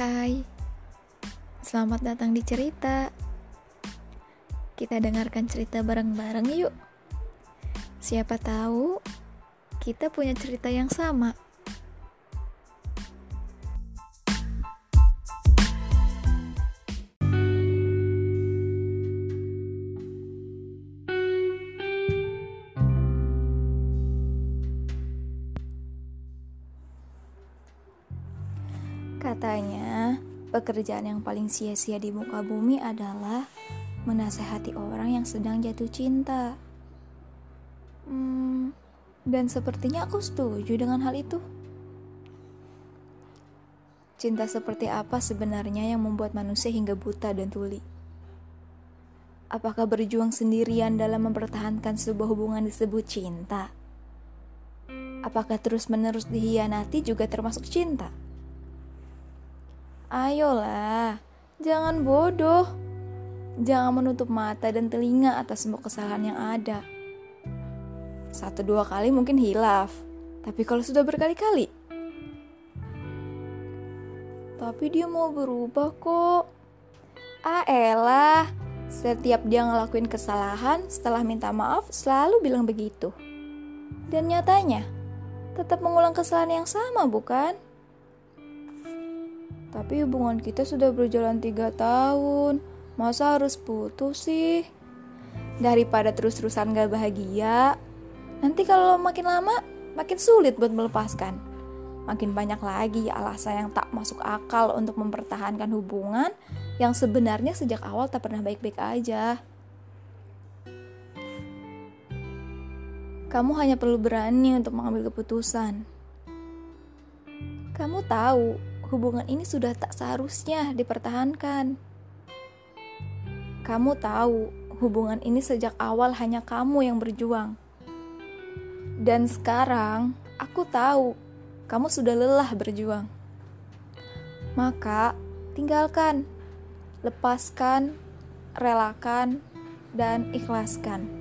Hai, selamat datang di cerita. Kita dengarkan cerita bareng-bareng yuk. Siapa tahu kita punya cerita yang sama. Katanya, pekerjaan yang paling sia-sia di muka bumi adalah menasehati orang yang sedang jatuh cinta. Hmm, dan sepertinya aku setuju dengan hal itu. Cinta seperti apa sebenarnya yang membuat manusia hingga buta dan tuli? Apakah berjuang sendirian dalam mempertahankan sebuah hubungan disebut cinta? Apakah terus-menerus dihianati juga termasuk cinta? Ayolah, jangan bodoh. Jangan menutup mata dan telinga atas semua kesalahan yang ada. Satu dua kali mungkin hilaf, tapi kalau sudah berkali-kali. Tapi dia mau berubah kok. Ah setiap dia ngelakuin kesalahan setelah minta maaf selalu bilang begitu. Dan nyatanya, tetap mengulang kesalahan yang sama bukan? Tapi hubungan kita sudah berjalan tiga tahun. Masa harus putus sih? Daripada terus-terusan gak bahagia, nanti kalau makin lama, makin sulit buat melepaskan. Makin banyak lagi alasan yang tak masuk akal untuk mempertahankan hubungan yang sebenarnya sejak awal tak pernah baik-baik aja. Kamu hanya perlu berani untuk mengambil keputusan. Kamu tahu hubungan ini sudah tak seharusnya dipertahankan. Kamu tahu, hubungan ini sejak awal hanya kamu yang berjuang. Dan sekarang, aku tahu kamu sudah lelah berjuang. Maka, tinggalkan, lepaskan, relakan, dan ikhlaskan.